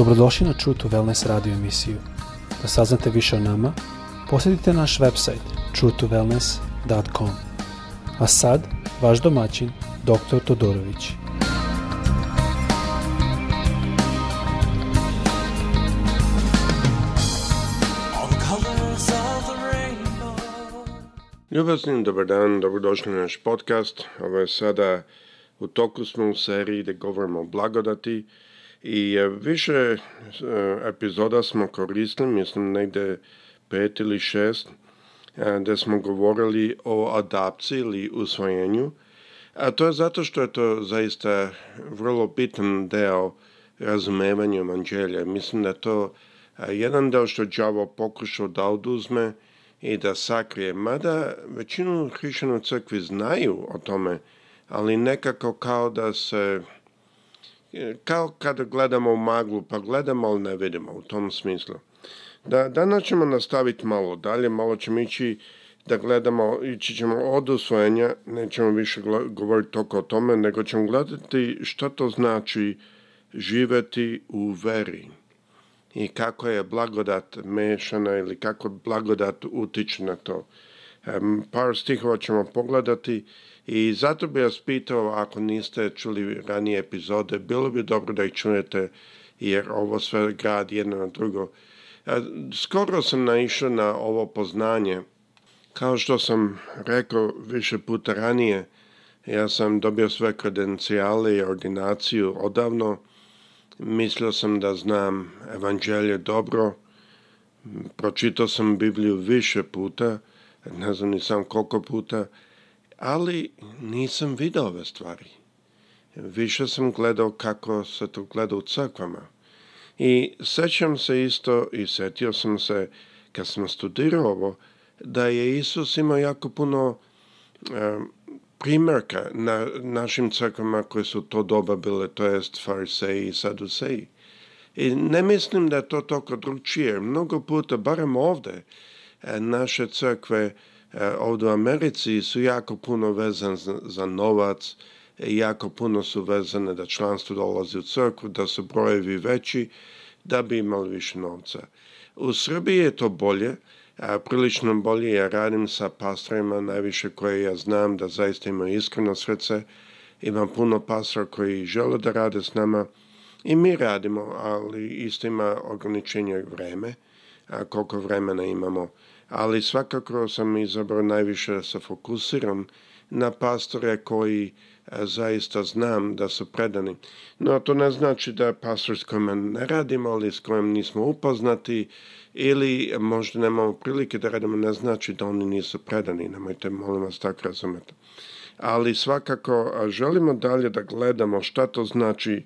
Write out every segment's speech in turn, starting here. Dobrodošli na True to Wellness radio emisiju. Da saznate više o nama, posjetite naš website truetowellness.com. A sad, vaš domaćin, dr. Todorović. Ljubaznim, dobar dan, dobrodošli na naš podcast. Ovo je sada, u toku smo u seriji gde govorimo o blagodati, i e, više e, epizoda smo koristili, mislim negde pet ili šest, e, gde smo govorili o adapciji ili usvojenju, a to je zato što je to zaista vrlo bitan deo razumevanja evanđelja. Mislim da to jedan deo što đavo pokušao da oduzme i da sakrije, mada većinu hrišćanu crkvi znaju o tome, ali nekako kao da se kao kada gledamo u maglu, pa gledamo, ali ne vidimo u tom smislu. Da, danas ćemo nastaviti malo dalje, malo ćemo ići da gledamo, ići ćemo od usvojenja, nećemo više govoriti toliko o tome, nego ćemo gledati što to znači živjeti u veri i kako je blagodat mešana ili kako blagodat utiče na to. Par stihova ćemo pogledati i zato bih vas pitao, ako niste čuli ranije epizode, bilo bi dobro da ih čujete, jer ovo sve grad jedno na drugo. E, skoro sam naišao na ovo poznanje. Kao što sam rekao više puta ranije, ja sam dobio sve kredencijale i ordinaciju odavno. Mislio sam da znam evanđelje dobro. Pročitao sam Bibliju više puta, ne znam ni sam koliko puta ali nisam video ove stvari. Više sam gledao kako se to gleda u crkvama. I sećam se isto i setio sam se kad sam studirao ovo, da je Isus imao jako puno primjerka na našim crkvama koje su to doba bile, to jest fariseji i saduseji. I ne mislim da je to toliko drugčije. Mnogo puta, barem ovde, naše crkve E, ovdje u Americi su jako puno vezane za novac, jako puno su vezane da članstvo dolazi u crkvu, da su brojevi veći, da bi imali više novca. U Srbiji je to bolje, prilično bolje ja radim sa pastorima najviše koje ja znam da zaista imaju iskreno srce. Imam puno pastora koji žele da rade s nama i mi radimo, ali isto ima ograničenje vreme, koliko vremena imamo ali svakako sam izabrao najviše da se fokusiram na pastore koji e, zaista znam da su predani. No to ne znači da pastor s kojima ne radimo ali s kojim nismo upoznati ili možda nemamo prilike da radimo, ne znači da oni nisu predani, nemojte molim vas tako razumjeti. Ali svakako želimo dalje da gledamo šta to znači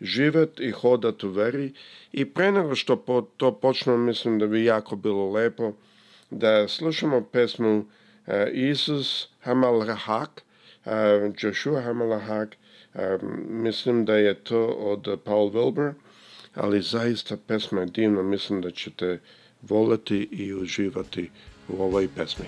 živet i hodat u veri i pre nego što to počnemo mislim da bi jako bilo lepo da slušamo pesmu e, Isus Rahak, e, Joshua Rahak, e, mislim da je to od Paul Wilbur, ali zaista pesma je divna, mislim da ćete voleti i uživati u ovoj pesmi.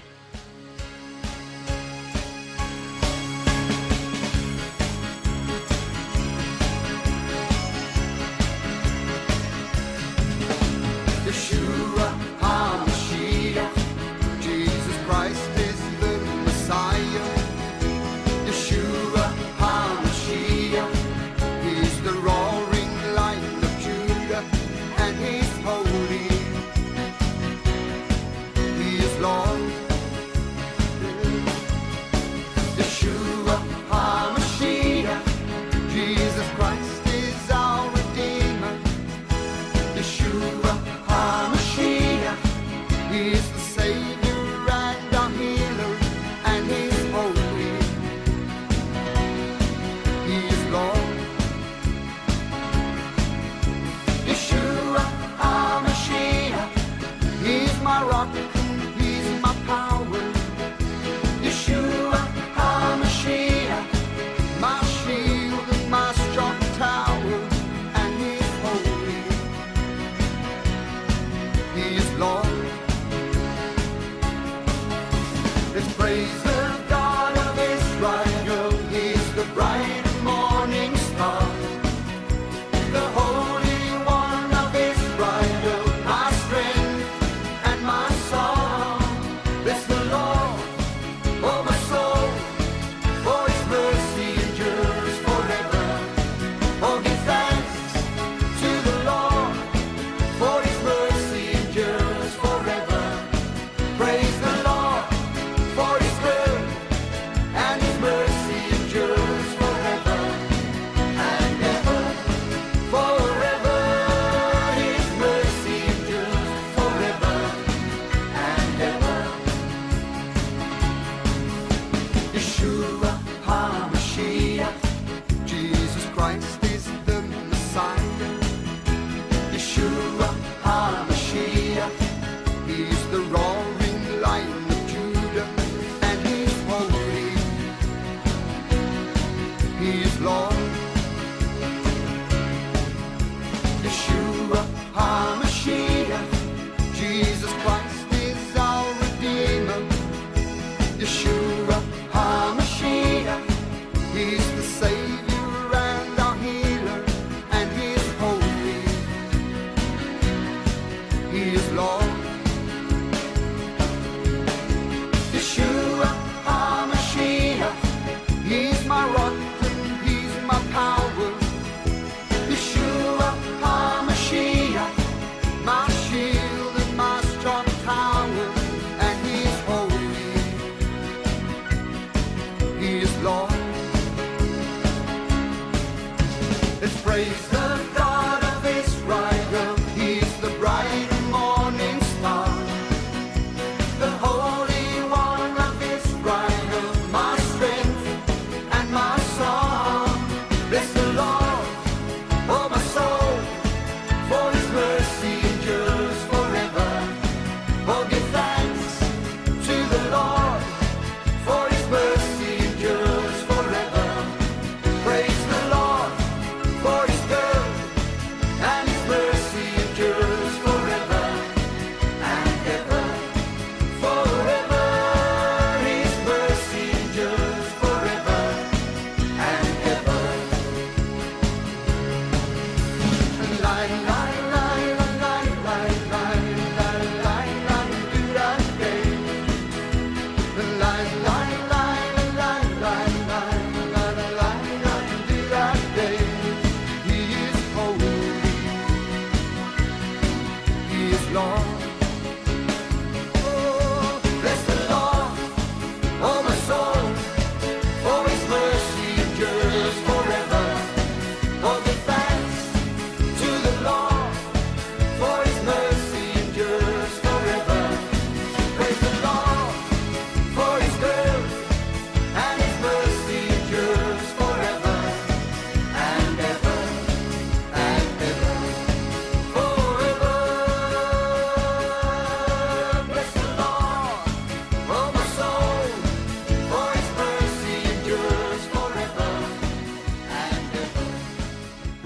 praise.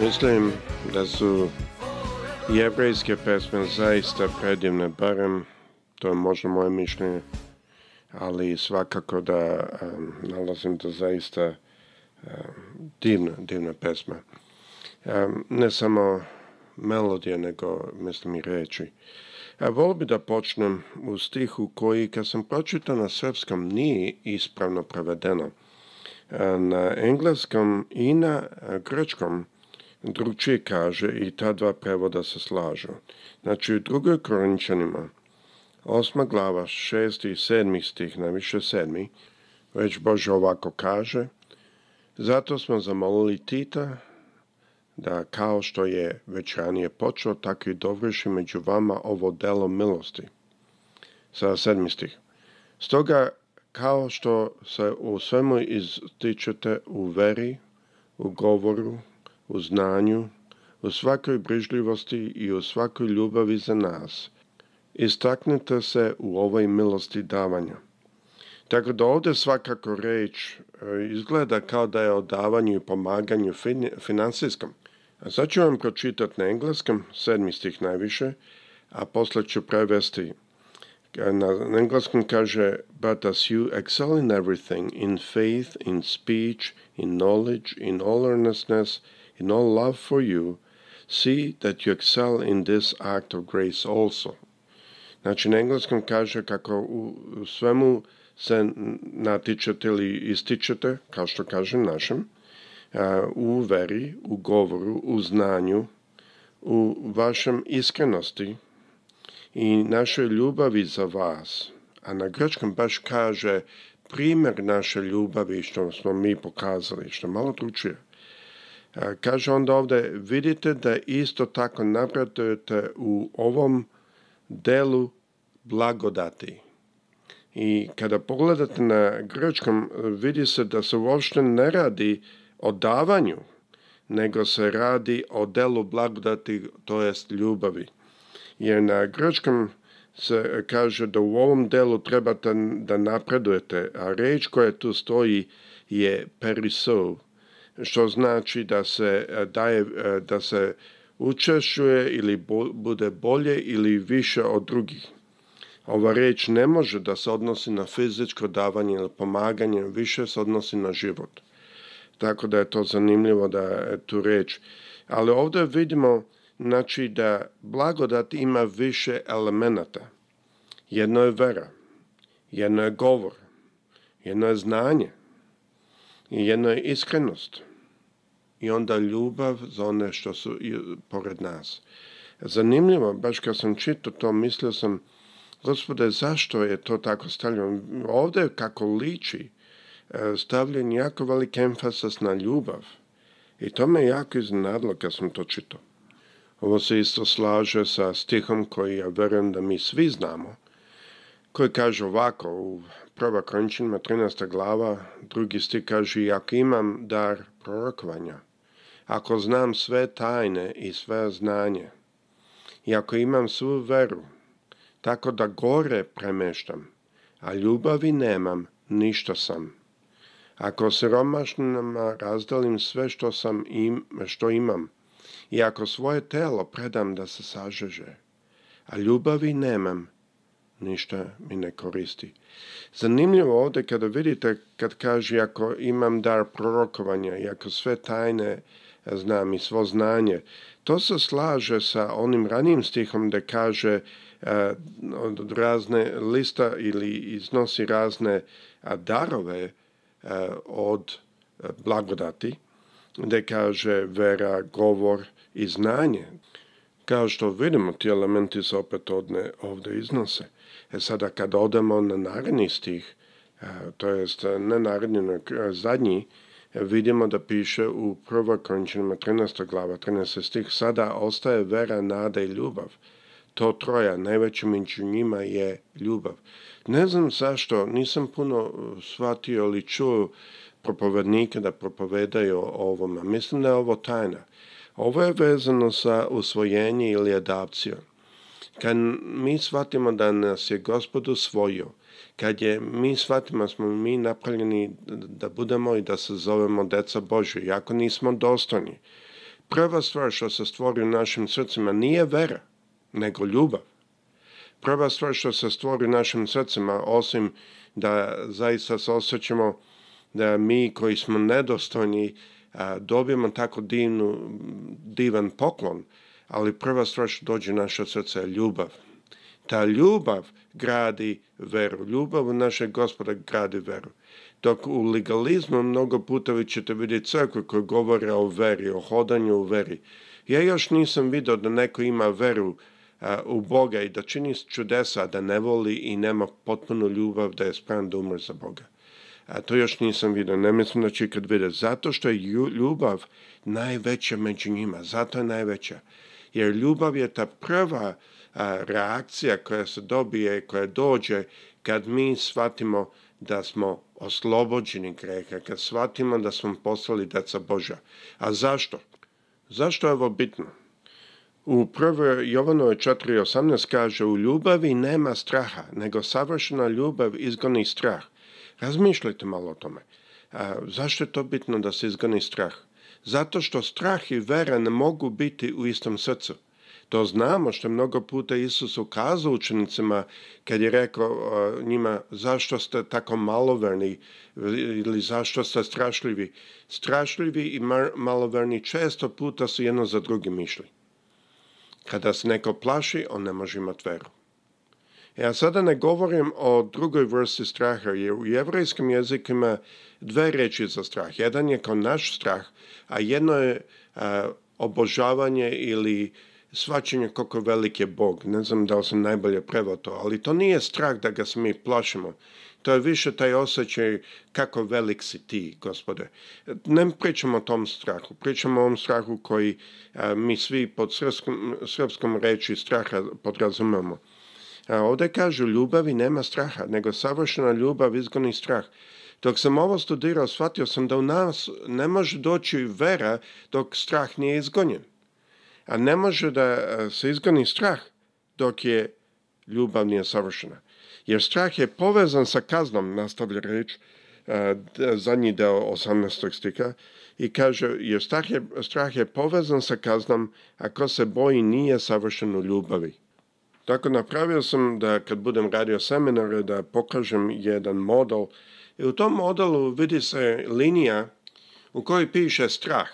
Mislim da su jebrejske pesme zaista predivne, barem to je možda moje mišljenje, ali svakako da nalazim da zaista divna, divna pesma. ne samo melodije, nego mislim i reči. A e, volio bi da počnem u stihu koji, kad sam pročitao na srpskom, nije ispravno prevedeno. E, na engleskom i na e, grčkom drugčije kaže i ta dva prevoda se slažu. Znači u drugoj kroničanima, osma glava, šesti i sedmi stih, najviše sedmi, već Bože ovako kaže, zato smo zamolili Tita da kao što je već ranije počeo, tako i dovrši među vama ovo delo milosti. Sada sedmi stih. Stoga, kao što se u svemu ističete u veri, u govoru, u znanju, u svakoj brižljivosti i u svakoj ljubavi za nas. Istaknite se u ovoj milosti davanja. Tako da ovdje svakako reč e, izgleda kao da je o davanju i pomaganju financijskom. A sad ću vam pročitati na engleskom, sedmi stih najviše, a posle ću prevesti. E, na engleskom kaže But as you excel in everything, in faith, in speech, in knowledge, in all earnestness, in all love for you, see that you excel in this act of grace also. Znači, na engleskom kaže kako u svemu se natičete ili ističete, kao što kažem našem, u veri, u govoru, u znanju, u vašem iskrenosti i našoj ljubavi za vas. A na grčkom baš kaže primjer naše ljubavi što smo mi pokazali, što malo tručije. E, kaže onda ovdje, vidite da isto tako napredujete u ovom delu blagodati. I kada pogledate na grčkom, vidi se da se uopšte ne radi o davanju, nego se radi o delu blagodati, to jest ljubavi. Jer na grčkom se kaže da u ovom delu trebate da napredujete, a reč koja tu stoji je perisou, što znači da se e, daje, e, da se učešuje ili bude bolje ili više od drugih. Ova riječ ne može da se odnosi na fizičko davanje ili pomaganje, više se odnosi na život. Tako da je to zanimljivo da je tu riječ. Ali ovdje vidimo znači da blagodat ima više elemenata. Jedno je vera, jedno je govor, jedno je znanje, i jedno je iskrenost i onda ljubav za one što su pored nas. Zanimljivo, baš kad sam čito to, mislio sam, gospode, zašto je to tako stavljeno? Ovdje kako liči, e, stavljen jako velik emfasas na ljubav. I to me jako iznenadilo kad sam to čito. Ovo se isto slaže sa stihom koji ja vjerujem da mi svi znamo, koji kaže ovako u prva Korinčanima 13. glava, drugi stih kaže ako imam dar prorokovanja, ako znam sve tajne i sve znanje, i ako imam svu veru, tako da gore premeštam, a ljubavi nemam, ništa sam. Ako se romašnjama razdalim sve što, sam im, što imam, i ako svoje telo predam da se sažeže, a ljubavi nemam, ništa mi ne koristi. Zanimljivo ovdje kada vidite, kad kaže ako imam dar prorokovanja i ako sve tajne znam i svo znanje, to se slaže sa onim ranijim stihom da kaže od razne lista ili iznosi razne darove od blagodati, da kaže vera, govor i znanje. Kao što vidimo, ti elementi se opet odne, ovdje iznose. E sada, kad odemo na naredni stih, e, to jest e, ne naredni, e, zadnji, vidimo da piše u prvo končinima 13. glava 13. stih Sada ostaje vera, nada i ljubav. To troja, najveće među njima je ljubav. Ne znam zašto, nisam puno shvatio ili čuo propovednike da propovedaju o ovome. Mislim da je ovo tajna. Ovo je vezano sa usvojenje ili adapcijom. Kad mi shvatimo da nas je gospod usvojio, kad je mi shvatimo smo mi napravljeni da budemo i da se zovemo deca Božja, iako nismo dostojni. Prva stvar što se stvori u našim srcima nije vera, nego ljubav. Prva stvar što se stvori u našim srcima, osim da zaista se osjećamo da mi koji smo nedostojni, dobijemo tako divnu, divan poklon, ali prva stvar što dođe naša naše je ljubav. Ta ljubav gradi veru. Ljubav u našeg gospoda gradi veru. Dok u legalizmu mnogo puta vi ćete vidjeti crkve koje govore o veri, o hodanju u veri. Ja još nisam vidio da neko ima veru u Boga i da čini čudesa, da ne voli i nema potpunu ljubav da je spran da umre za Boga a to još nisam vidio, ne mislim da će ikad vidjeti, zato što je ljubav najveća među njima, zato je najveća. Jer ljubav je ta prva reakcija koja se dobije, koja dođe kad mi shvatimo da smo oslobođeni greha, kad shvatimo da smo poslali daca Božja. A zašto? Zašto je ovo bitno? U 1. Jovanoj 4.18 kaže u ljubavi nema straha, nego savršena ljubav izgoni strah. Razmišljajte malo o tome. E, zašto je to bitno da se izgani strah? Zato što strah i vera ne mogu biti u istom srcu. To znamo što je mnogo puta Isus ukazao učenicima kad je rekao e, njima zašto ste tako maloverni ili zašto ste strašljivi. Strašljivi i maloverni često puta su jedno za drugim išli. Kada se neko plaši, on ne može imati veru. Ja sada ne govorim o drugoj vrsti straha, jer u jevrajskim jezikima dve reči za strah. Jedan je kao naš strah, a jedno je obožavanje ili svačenje koliko velik je Bog. Ne znam da li sam najbolje prevo to, ali to nije strah da ga se mi plašimo. To je više taj osjećaj kako velik si ti, gospode. Ne pričamo o tom strahu, pričamo o ovom strahu koji mi svi pod srpskom, srpskom reči straha podrazumemo. A ovdje kažu ljubavi nema straha, nego savršena ljubav izgoni strah. Dok sam ovo studirao, shvatio sam da u nas ne može doći vera dok strah nije izgonjen. A ne može da e, se izgoni strah dok je ljubav nije savršena. Jer strah je povezan sa kaznom, nastavlja reč, e, zadnji deo 18. stika, i kaže, jer strah je, strah je povezan sa kaznom, ako se boji nije savršen u ljubavi. Tako napravio sam da kad budem radio seminare da pokažem jedan model i u tom modelu vidi se linija u kojoj piše strah.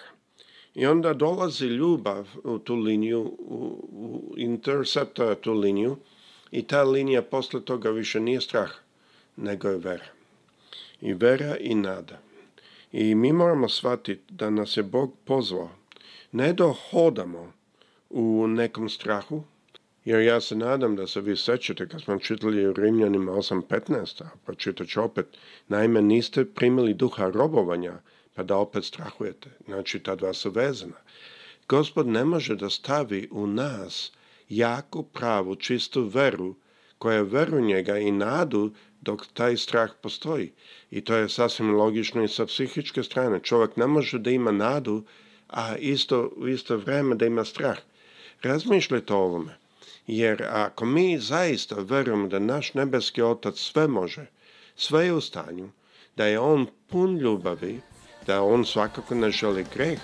I onda dolazi ljubav u tu liniju, u, u intercepta tu liniju i ta linija posle toga više nije strah, nego je vera. I vera i nada. I mi moramo shvatiti da nas je Bog pozvao ne da hodamo u nekom strahu, jer ja se nadam da se vi sećate kad smo čitali u Rimljanima 8.15, pa čitat ću opet, naime niste primili duha robovanja, pa da opet strahujete. Znači, ta dva su vezana. Gospod ne može da stavi u nas jako pravu, čistu veru, koja veru njega i nadu dok taj strah postoji. I to je sasvim logično i sa psihičke strane. Čovjek ne može da ima nadu, a isto, u isto vrijeme da ima strah. Razmišljajte o ovome. Jer ako mi zaista verujemo da naš nebeski otac sve može, sve je u stanju, da je on pun ljubavi, da on svakako ne želi greh,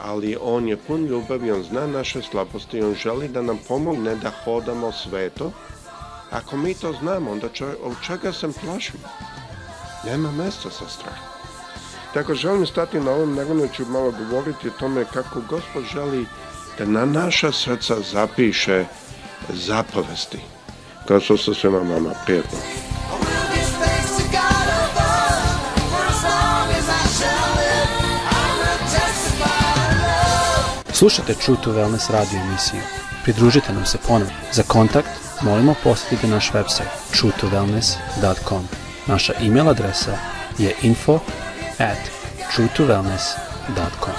ali on je pun ljubavi, on zna naše slabosti i on želi da nam pomogne da hodamo sveto. Ako mi to znamo, onda će, od čega sam plašimo? Nema mesta sa strahom. Tako želim stati na ovom, nego ću malo govoriti o tome kako Gospod želi da na naša srca zapiše zapovesti kao što se svema mama pjeva. Slušajte True to Wellness radio emisiju. Pridružite nam se ponovno. Za kontakt molimo posjetite naš website truetowellness.com. Naša email adresa je info at truetowellness.com.